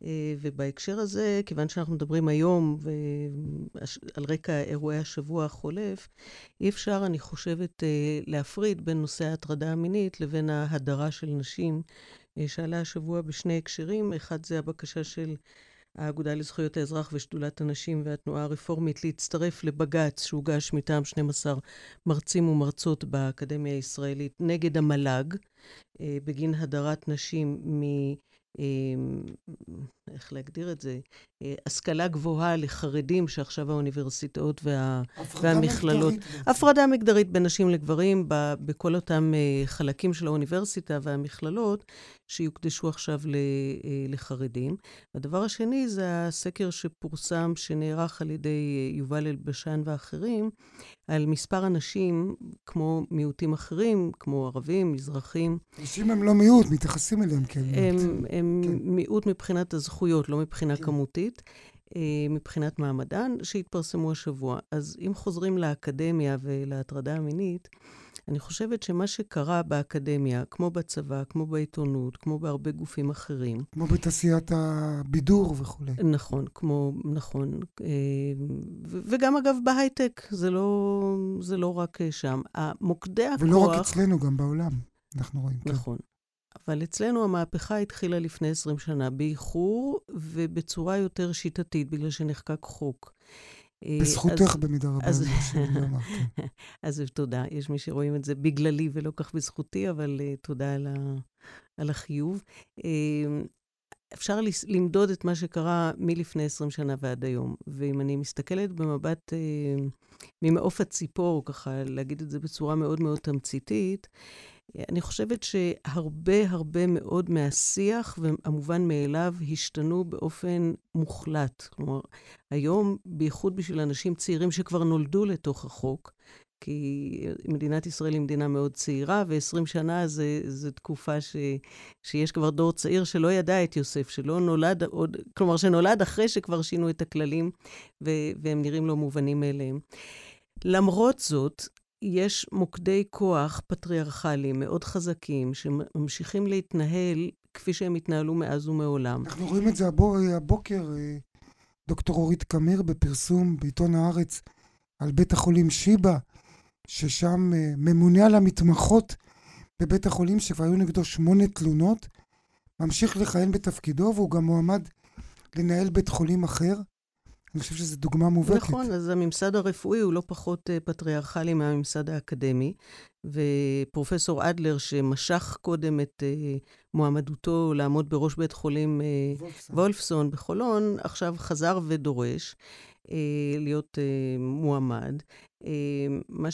אה, ובהקשר הזה, כיוון שאנחנו מדברים היום על רקע אירועי השבוע החולף, אי אפשר, אני חושבת, אה, להפריד בין נושא ההטרדה המינית לבין ההדרה של נשים, אה, שעלה השבוע בשני הקשרים. אחד זה הבקשה של האגודה לזכויות האזרח ושדולת הנשים והתנועה הרפורמית להצטרף לבג"ץ שהוגש מטעם 12 מרצים ומרצות באקדמיה הישראלית נגד המל"ג, בגין הדרת נשים מ... eh, איך להגדיר את זה? אה, השכלה גבוהה לחרדים, שעכשיו האוניברסיטאות וה, והמכללות... מגדרית. הפרדה מגדרית בין נשים לגברים ב, בכל אותם אה, חלקים של האוניברסיטה והמכללות, שיוקדשו עכשיו ל, אה, לחרדים. הדבר השני זה הסקר שפורסם, שנערך על ידי יובל אלבשן ואחרים, על מספר אנשים, כמו מיעוטים אחרים, כמו ערבים, מזרחים. נשים הם לא מיעוט, מתייחסים אליהם כמיעוט. הם, הם כן. מיעוט מבחינת הזכויות, לא מבחינה כן. כמותית, אה, מבחינת מעמדן, שהתפרסמו השבוע. אז אם חוזרים לאקדמיה ולהטרדה המינית, אני חושבת שמה שקרה באקדמיה, כמו בצבא, כמו בעיתונות, כמו בהרבה גופים אחרים, כמו בתעשיית הבידור וכולי. נכון, כמו, נכון. אה, וגם אגב בהייטק, זה לא, זה לא רק שם. המוקדי הכוח... ולא רק אצלנו, גם בעולם, אנחנו רואים. כן. אבל אצלנו המהפכה התחילה לפני 20 שנה, באיחור ובצורה יותר שיטתית, בגלל שנחקק חוק. אה, בזכותך אז- במידה רבה, אז- אני חושב לומר, כן. אז תודה. יש מי שרואים את זה בגללי ולא כך בזכותי, אבל uh, תודה על, ה, על החיוב. Uh, אפשר למדוד את מה שקרה מלפני 20 שנה ועד היום. ואם אני מסתכלת במבט uh, ממעוף הציפור, ככה להגיד את זה בצורה מאוד מאוד תמציתית, אה, אני חושבת שהרבה הרבה מאוד מהשיח והמובן מאליו השתנו באופן מוחלט. כלומר, היום, בייחוד בשביל אנשים צעירים שכבר נולדו לתוך החוק, כי מדינת ישראל היא מדינה מאוד צעירה, ו-20 שנה זה, זה תקופה ש, שיש כבר דור צעיר שלא ידע את יוסף, שלא נולד עוד, כלומר, שנולד אחרי שכבר שינו את הכללים, ו, והם נראים לא מובנים מאליהם. למרות זאת, יש מוקדי כוח פטריארכליים מאוד חזקים, שממשיכים להתנהל כפי שהם התנהלו מאז ומעולם. אנחנו רואים את זה הבו- הבוקר, אה, דוקטור אורית קמיר בפרסום בעיתון הארץ על בית החולים שיבא, ששם אה, ממונה על המתמחות בבית החולים, שכבר היו נגדו שמונה תלונות, ממשיך לכהן בתפקידו, והוא גם מועמד לנהל בית חולים אחר. אני חושב שזו דוגמה מובהקת. נכון, אז הממסד הרפואי הוא לא פחות אה, פטריארכלי מהממסד האקדמי, ופרופסור אדלר, שמשך קודם את אה, מועמדותו לעמוד בראש בית חולים אה, וולפסון. וולפסון בחולון, עכשיו חזר ודורש להיות מועמד. מה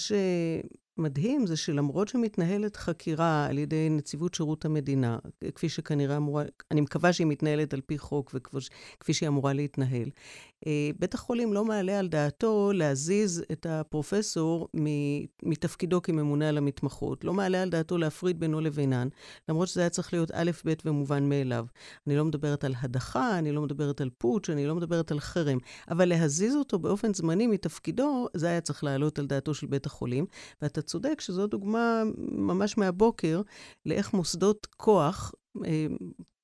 שמדהים זה שלמרות שמתנהלת חקירה על ידי נציבות שירות המדינה, כפי שכנראה אמורה, אני מקווה שהיא מתנהלת על פי חוק וכפי שהיא אמורה להתנהל, אה, בית החולים לא מעלה על דעתו להזיז את הפרופסור מתפקידו כממונה על המתמחות. לא מעלה על דעתו להפריד בינו לבינן, למרות שזה היה צריך להיות א', ב' ומובן מאליו. אני לא מדברת על הדחה, אני לא מדברת על פוטש, אני לא מדברת על חרם, אבל להזיז אותו באופן זמני מתפקידו, זה היה צריך לעלות על דעתו של בית החולים. ואתה צודק שזו דוגמה ממש מהבוקר לאיך מוסדות כוח אה,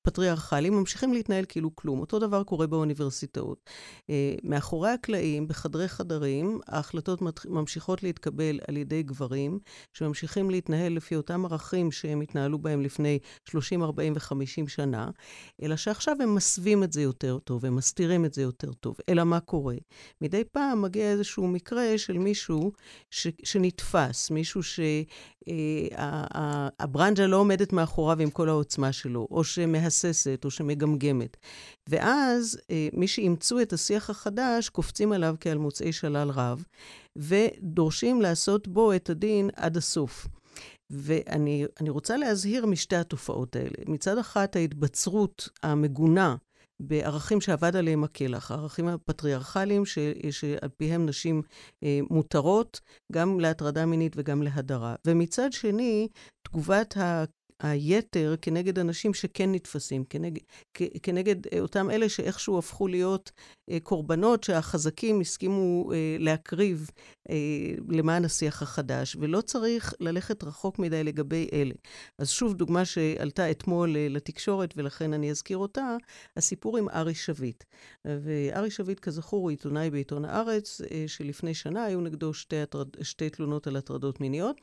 פטריארכליים ממשיכים להתנהל כאילו כלום. אותו דבר קורה באוניברסיטאות. אה, מאחורי הקלעים, בחדרי חדרים, ההחלטות ממשיכות להתקבל על ידי גברים, שממשיכים להתנהל לפי אותם ערכים שהם התנהלו בהם לפני 30, 40 ו-50 שנה, אלא שעכשיו הם מסווים את זה יותר טוב, הם מסתירים את זה יותר טוב. אלא מה קורה? מדי פעם מגיע איזשהו מקרה של מישהו ש- שנתפס, מישהו שהברנג'ה לא עומדת מאחוריו עם כל העוצמה שלו, או שמהססת, או שמגמגמת. ואז אה, מי שאימצו את השיח החדש, קופצים עליו כעל מוצאי שלל רב, ודורשים לעשות בו את הדין עד הסוף. ואני אני רוצה להזהיר משתי התופעות האלה. מצד אחד, ההתבצרות המגונה בערכים שאבד עליהם הקלח, הערכים הפטריארכליים ש, שעל פיהם נשים אה, מותרות, גם להטרדה מינית וגם להדרה. ומצד שני, תגובת ה... היתר כנגד אנשים שכן נתפסים, כנגד, כנגד אה, אותם אלה שאיכשהו הפכו להיות אה, קורבנות שהחזקים הסכימו אה, להקריב אה, למען השיח החדש, ולא צריך ללכת רחוק מדי לגבי אלה. אז שוב, דוגמה שעלתה אתמול אה, לתקשורת, ולכן אני אזכיר אותה, הסיפור עם ארי שביט. וארי שביט, כזכור, הוא עיתונאי בעיתון הארץ, אה, שלפני שנה היו נגדו שתי, הטרד, שתי תלונות על הטרדות מיניות.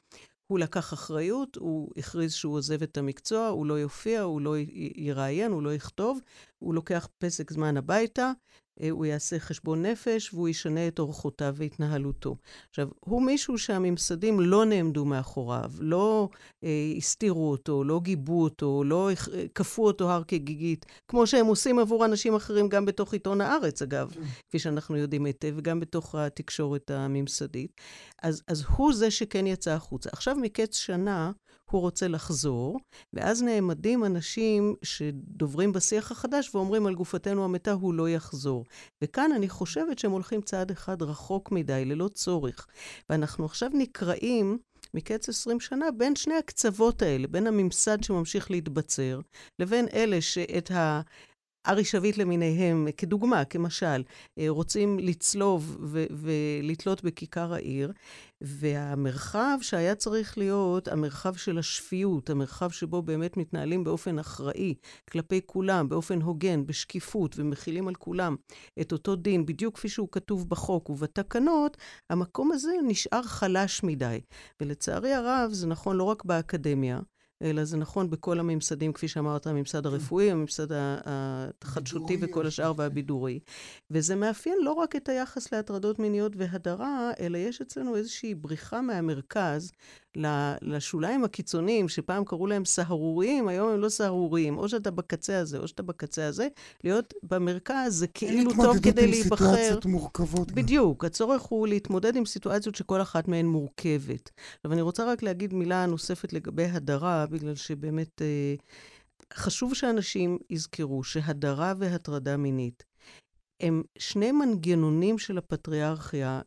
הוא לקח אחריות, הוא הכריז שהוא עוזב את המקצוע, הוא לא יופיע, הוא לא יראיין, הוא לא יכתוב, הוא לוקח פסק זמן הביתה, הוא יעשה חשבון נפש והוא ישנה את אורחותיו והתנהלותו. עכשיו, הוא מישהו שהממסדים לא נעמדו מאחוריו, לא אה, הסתירו אותו, לא גיבו אותו, לא אה, כפו אותו הר כגיגית, כמו שהם עושים עבור אנשים אחרים גם בתוך עיתון הארץ, אגב, כפי שאנחנו יודעים היטב, וגם בתוך התקשורת הממסדית. אז, אז הוא זה שכן יצא החוצה. עכשיו, מקץ שנה, הוא רוצה לחזור, ואז נעמדים אנשים שדוברים בשיח החדש ואומרים על גופתנו המתה, הוא לא יחזור. וכאן אני חושבת שהם הולכים צעד אחד רחוק מדי, ללא צורך. ואנחנו עכשיו נקראים מקץ 20 שנה בין שני הקצוות האלה, בין הממסד שממשיך להתבצר, לבין אלה שאת ה... ארי שביט למיניהם, כדוגמה, כמשל, אה, רוצים לצלוב ולתלות בכיכר העיר, והמרחב שהיה צריך להיות המרחב של השפיות, המרחב שבו באמת מתנהלים באופן אחראי כלפי כולם, באופן הוגן, בשקיפות, ומכילים על כולם את אותו דין, בדיוק כפי שהוא כתוב בחוק ובתקנות, המקום הזה נשאר חלש מדי. ולצערי הרב, זה נכון לא רק באקדמיה, אלא זה נכון בכל הממסדים, כפי שאמרת, הממסד הרפואי, הממסד החדשותי וכל השאר והבידורי. וזה מאפיין לא רק את היחס להטרדות מיניות והדרה, אלא יש אצלנו איזושהי בריחה מהמרכז לשוליים הקיצוניים, שפעם קראו להם סהרוריים, היום הם לא סהרוריים. או שאתה בקצה הזה, או שאתה בקצה הזה. להיות במרכז זה כאילו טוב כדי להיבחר. אין התמודדות עם סיטואציות מורכבות. בדיוק. הצורך הוא להתמודד עם סיטואציות שכל אחת מהן מורכבת. עכשיו, אני רוצה רק להגיד מילה נוספת לגבי הדרה, בגלל שבאמת אה, חשוב שאנשים יזכרו שהדרה והטרדה מינית הם שני מנגנונים של הפטריארכיה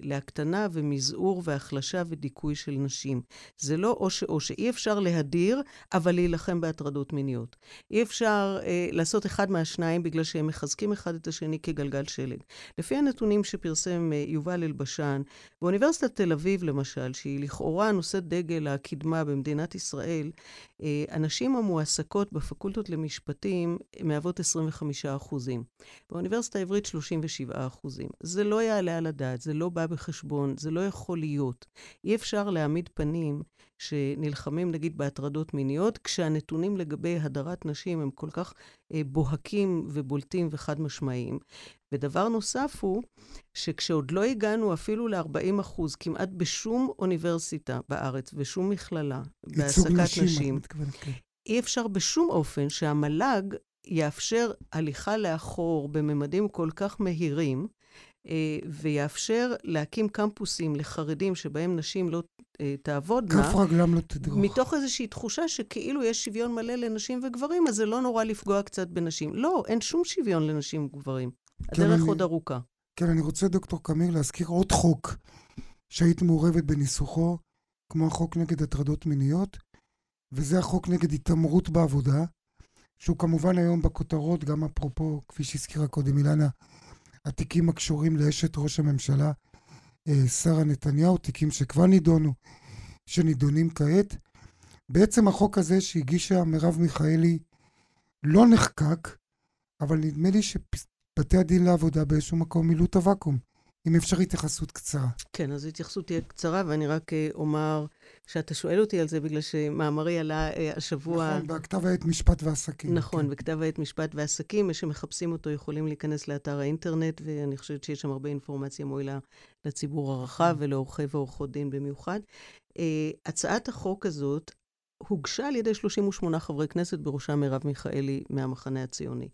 להקטנה ומזעור והחלשה ודיכוי של נשים. זה לא או שאו שאי אפשר להדיר, אבל להילחם בהטרדות מיניות. אי אפשר אה, לעשות אחד מהשניים בגלל שהם מחזקים אחד את השני כגלגל שלג. לפי הנתונים שפרסם אה, יובל אלבשן, באוניברסיטת תל אביב למשל, שהיא לכאורה נושאת דגל הקדמה במדינת ישראל, אה, הנשים המועסקות בפקולטות למשפטים מהוות 25 אחוזים. באוניברסיטת באוניברסיטה העברית 37 אחוזים. זה לא יעלה על הדעת, זה לא בא בחשבון, זה לא יכול להיות. אי אפשר להעמיד פנים שנלחמים נגיד בהטרדות מיניות, כשהנתונים לגבי הדרת נשים הם כל כך אה, בוהקים ובולטים וחד משמעיים. ודבר נוסף הוא, שכשעוד לא הגענו אפילו ל-40 אחוז, כמעט בשום אוניברסיטה בארץ ושום מכללה, בהעסקת נשים, נשים כן. אי אפשר בשום אופן שהמל"ג יאפשר הליכה לאחור בממדים כל כך מהירים, אה, ויאפשר להקים קמפוסים לחרדים שבהם נשים לא אה, תעבודנה. כף רגלם לא תדרוך. מתוך איזושהי תחושה שכאילו יש שוויון מלא לנשים וגברים, אז זה לא נורא לפגוע קצת בנשים. לא, אין שום שוויון לנשים וגברים. כן, הדרך אני, עוד ארוכה. כן, אני רוצה, דוקטור קמיר, להזכיר עוד חוק שהיית מעורבת בניסוחו, כמו החוק נגד הטרדות מיניות, וזה החוק נגד התעמרות בעבודה. שהוא כמובן היום בכותרות, גם אפרופו, כפי שהזכירה קודם אילנה, התיקים הקשורים לאשת ראש הממשלה, אה, שרה נתניהו, תיקים שכבר נידונו, שנידונים כעת. בעצם החוק הזה שהגישה מרב מיכאלי לא נחקק, אבל נדמה לי שבתי הדין לעבודה באיזשהו מקום מילאו את הוואקום. אם אפשר התייחסות קצרה. כן, אז התייחסות תהיה קצרה, ואני רק אה, אומר שאתה שואל אותי על זה בגלל שמאמרי עלה אה, השבוע... נכון, בכתב העת משפט ועסקים. נכון, כן. בכתב העת משפט ועסקים. מי שמחפשים אותו יכולים להיכנס לאתר האינטרנט, ואני חושבת שיש שם הרבה אינפורמציה מועילה לציבור הרחב כן. ולעורכי ועורכות דין במיוחד. אה, הצעת החוק הזאת הוגשה על ידי 38 חברי כנסת, בראשם מרב מיכאלי מהמחנה הציוני.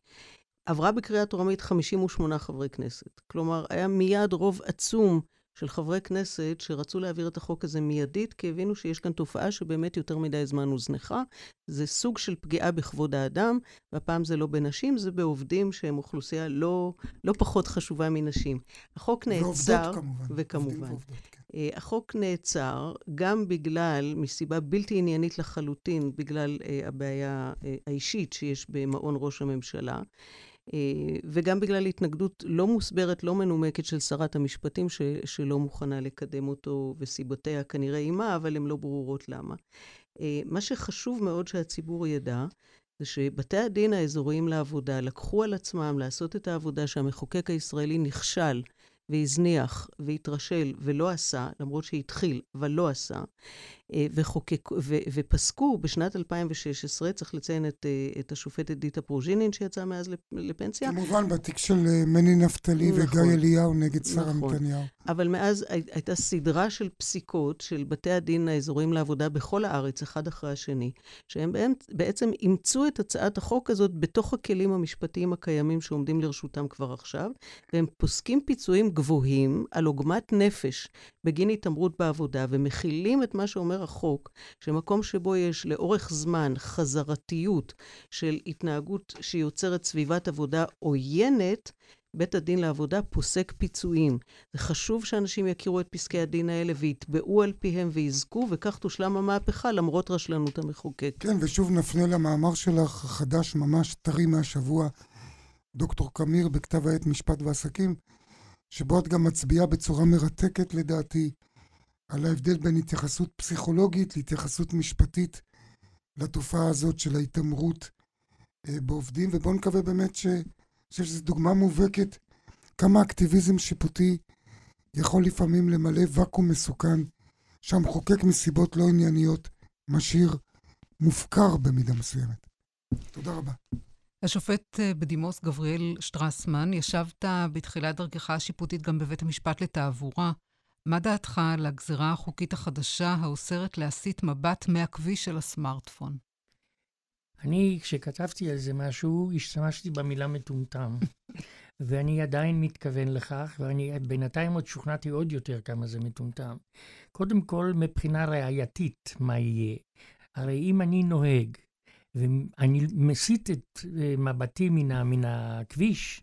עברה בקריאה טרומית 58 חברי כנסת. כלומר, היה מיד רוב עצום של חברי כנסת שרצו להעביר את החוק הזה מיידית, כי הבינו שיש כאן תופעה שבאמת יותר מדי זמן הוזנחה. זה סוג של פגיעה בכבוד האדם, והפעם זה לא בנשים, זה בעובדים שהם אוכלוסייה לא, לא פחות חשובה מנשים. החוק נעצר... ועובדות כמובן. וכמובן. ועובדות, כן. אה, החוק נעצר גם בגלל, מסיבה בלתי עניינית לחלוטין, בגלל uh, הבעיה uh, האישית שיש במעון ראש הממשלה. אה, וגם בגלל התנגדות לא מוסברת, לא מנומקת של שרת המשפטים, ש, שלא מוכנה לקדם אותו, וסיבותיה כנראה עימה, אבל הן לא ברורות למה. אה, מה שחשוב מאוד שהציבור ידע, זה שבתי הדין האזוריים לעבודה לקחו על עצמם לעשות את העבודה שהמחוקק הישראלי נכשל והזניח והתרשל ולא עשה, למרות שהתחיל, אבל לא עשה, וחוקק, ו, ופסקו בשנת 2016, צריך לציין את, אה, את השופטת דיטה פרוז'ינין שיצאה מאז לפנסיה. כמובן, בתיק של אה, מני נפתלי נכון, וגיא אליהו נגד שרה נכון. נתניהו. אבל מאז הייתה סדרה של פסיקות של בתי הדין האזוריים לעבודה בכל הארץ, אחד אחרי השני, שהם בעצם אימצו את הצעת החוק הזאת בתוך הכלים המשפטיים הקיימים שעומדים לרשותם כבר עכשיו, והם פוסקים פיצויים גבוהים על עוגמת נפש בגין התעמרות בעבודה, ומכילים את מה שאומר החוק, שמקום שבו יש לאורך זמן חזרתיות של התנהגות שיוצרת סביבת עבודה עוינת, בית הדין לעבודה פוסק פיצויים. זה חשוב שאנשים יכירו את פסקי הדין האלה ויתבעו על פיהם ויזכו, וכך תושלם המהפכה למרות רשלנות המחוקק. כן, ושוב נפנה למאמר שלך, החדש ממש טרי מהשבוע, דוקטור קמיר, בכתב העת משפט ועסקים, שבו את גם מצביעה בצורה מרתקת לדעתי על ההבדל בין התייחסות פסיכולוגית להתייחסות משפטית לתופעה הזאת של ההתעמרות אה, בעובדים, ובואו נקווה באמת ש... חושב שזו דוגמה מובהקת כמה אקטיביזם שיפוטי יכול לפעמים למלא ואקום מסוכן שהמחוקק מסיבות לא ענייניות משאיר מופקר במידה מסוימת. תודה רבה. השופט אה, בדימוס גבריאל שטרסמן, ישבת בתחילת דרכך השיפוטית גם בבית המשפט לתעבורה. מה דעתך על הגזירה החוקית החדשה האוסרת להסיט מבט מהכביש של הסמארטפון? אני, כשכתבתי על זה משהו, השתמשתי במילה מטומטם. ואני עדיין מתכוון לכך, ואני בינתיים עוד שוכנעתי עוד יותר כמה זה מטומטם. קודם כל, מבחינה ראייתית, מה יהיה? הרי אם אני נוהג, ואני מסיט את אה, מבטי מן, הכביש,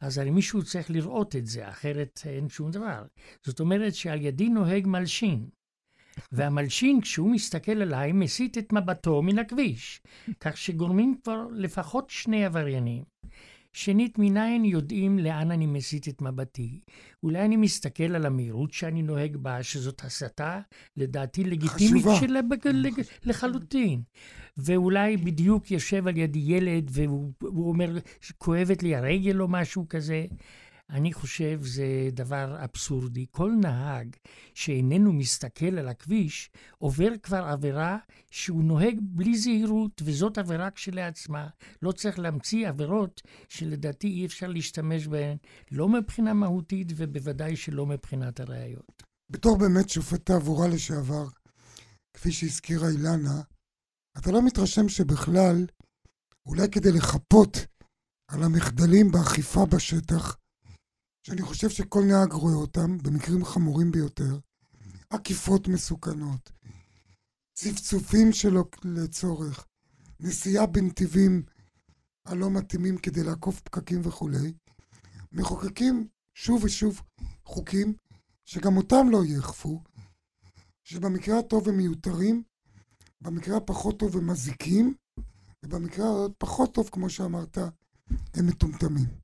אז הרי מישהו צריך לראות את זה, אחרת אין שום דבר. זאת אומרת שעל ידי נוהג מלשין. והמלשין, כשהוא מסתכל עליי, מסיט את מבטו מן הכביש, כך שגורמים כבר לפחות שני עבריינים. שנית, מניין יודעים לאן אני מסיט את מבטי? אולי אני מסתכל על המהירות שאני נוהג בה, שזאת הסתה, לדעתי לגיטימית שלה לחלוטין. ואולי בדיוק יושב על ידי ילד והוא אומר, כואבת לי הרגל או משהו כזה. אני חושב זה דבר אבסורדי. כל נהג שאיננו מסתכל על הכביש עובר כבר עבירה שהוא נוהג בלי זהירות, וזאת עבירה כשלעצמה. לא צריך להמציא עבירות שלדעתי אי אפשר להשתמש בהן, לא מבחינה מהותית ובוודאי שלא מבחינת הראיות. בתור באמת שופט תעבורה לשעבר, כפי שהזכירה אילנה, אתה לא מתרשם שבכלל, אולי כדי לחפות על המחדלים באכיפה בשטח, שאני חושב שכל נהג רואה אותם, במקרים חמורים ביותר, עקיפות מסוכנות, צפצופים שלא לצורך, נסיעה בנתיבים הלא מתאימים כדי לעקוף פקקים וכולי, מחוקקים שוב ושוב חוקים שגם אותם לא יאכפו, שבמקרה הטוב הם מיותרים, במקרה הפחות טוב הם מזיקים, ובמקרה הפחות טוב, כמו שאמרת, הם מטומטמים.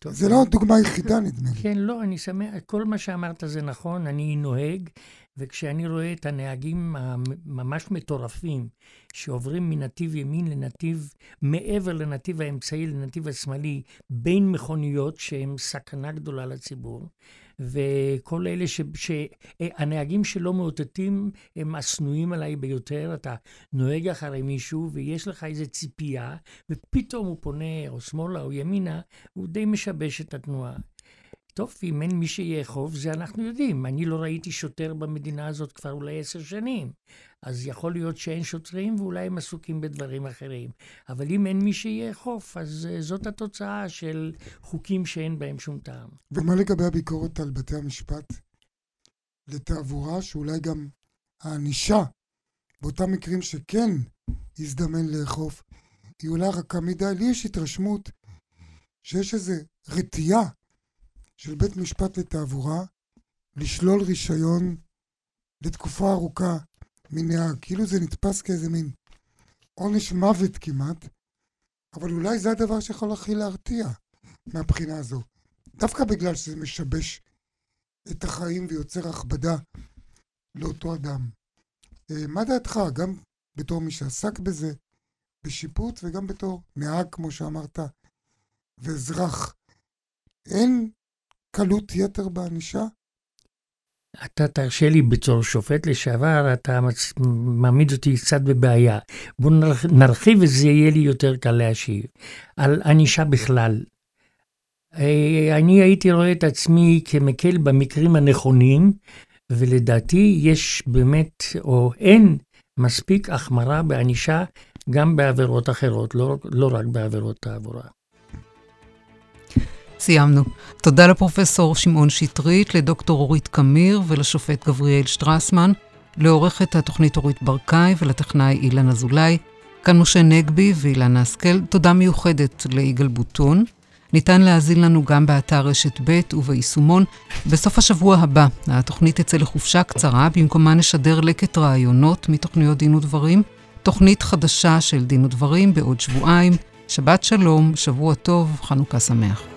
טוב. זה לא הדוגמה היחידה, נדמה לי. כן, לא, אני שמח, כל מה שאמרת זה נכון, אני נוהג, וכשאני רואה את הנהגים הממש מטורפים, שעוברים מנתיב ימין לנתיב, מעבר לנתיב האמצעי לנתיב השמאלי, בין מכוניות שהן סכנה גדולה לציבור, וכל אלה ש... שהנהגים שלא מאותתים הם השנואים עליי ביותר. אתה נוהג אחרי מישהו ויש לך איזו ציפייה, ופתאום הוא פונה או שמאלה או ימינה, הוא די משבש את התנועה. טוב, אם אין מי שיאכוף, זה אנחנו יודעים. אני לא ראיתי שוטר במדינה הזאת כבר אולי עשר שנים. אז יכול להיות שאין שוטרים ואולי הם עסוקים בדברים אחרים. אבל אם אין מי שיאכוף, אז uh, זאת התוצאה של חוקים שאין בהם שום טעם. ומה לגבי הביקורת על בתי המשפט לתעבורה, שאולי גם הענישה באותם מקרים שכן הזדמן לאכוף, היא אולי רכה מדי? לי יש התרשמות שיש איזו רתיעה של בית משפט לתעבורה לשלול רישיון לתקופה ארוכה מנהג, כאילו זה נתפס כאיזה מין עונש מוות כמעט, אבל אולי זה הדבר שיכול הכי להרתיע מהבחינה הזו. דווקא בגלל שזה משבש את החיים ויוצר הכבדה לאותו אדם. אה, מה דעתך, גם בתור מי שעסק בזה, בשיפוט, וגם בתור נהג, כמו שאמרת, ואזרח, אין קלות יתר בענישה? אתה תרשה לי בתור שופט לשעבר, אתה מעמיד אותי קצת בבעיה. בוא נרחיב וזה יהיה לי יותר קל להשיב. על ענישה בכלל. אה, אני הייתי רואה את עצמי כמקל במקרים הנכונים, ולדעתי יש באמת, או אין מספיק החמרה בענישה גם בעבירות אחרות, לא, לא רק בעבירות תעבורה. סיימנו. תודה לפרופסור שמעון שטרית, לדוקטור אורית קמיר ולשופט גבריאל שטרסמן, לעורכת התוכנית אורית ברקאי ולטכנאי אילן אזולאי. כאן משה נגבי ואילנה השכל. תודה מיוחדת ליגאל בוטון. ניתן להאזין לנו גם באתר רשת ב' וביישומון. בסוף השבוע הבא התוכנית תצא לחופשה קצרה, במקומה נשדר לקט רעיונות מתוכניות דין ודברים, תוכנית חדשה של דין ודברים בעוד שבועיים. שבת שלום, שבוע טוב, חנוכה שמח.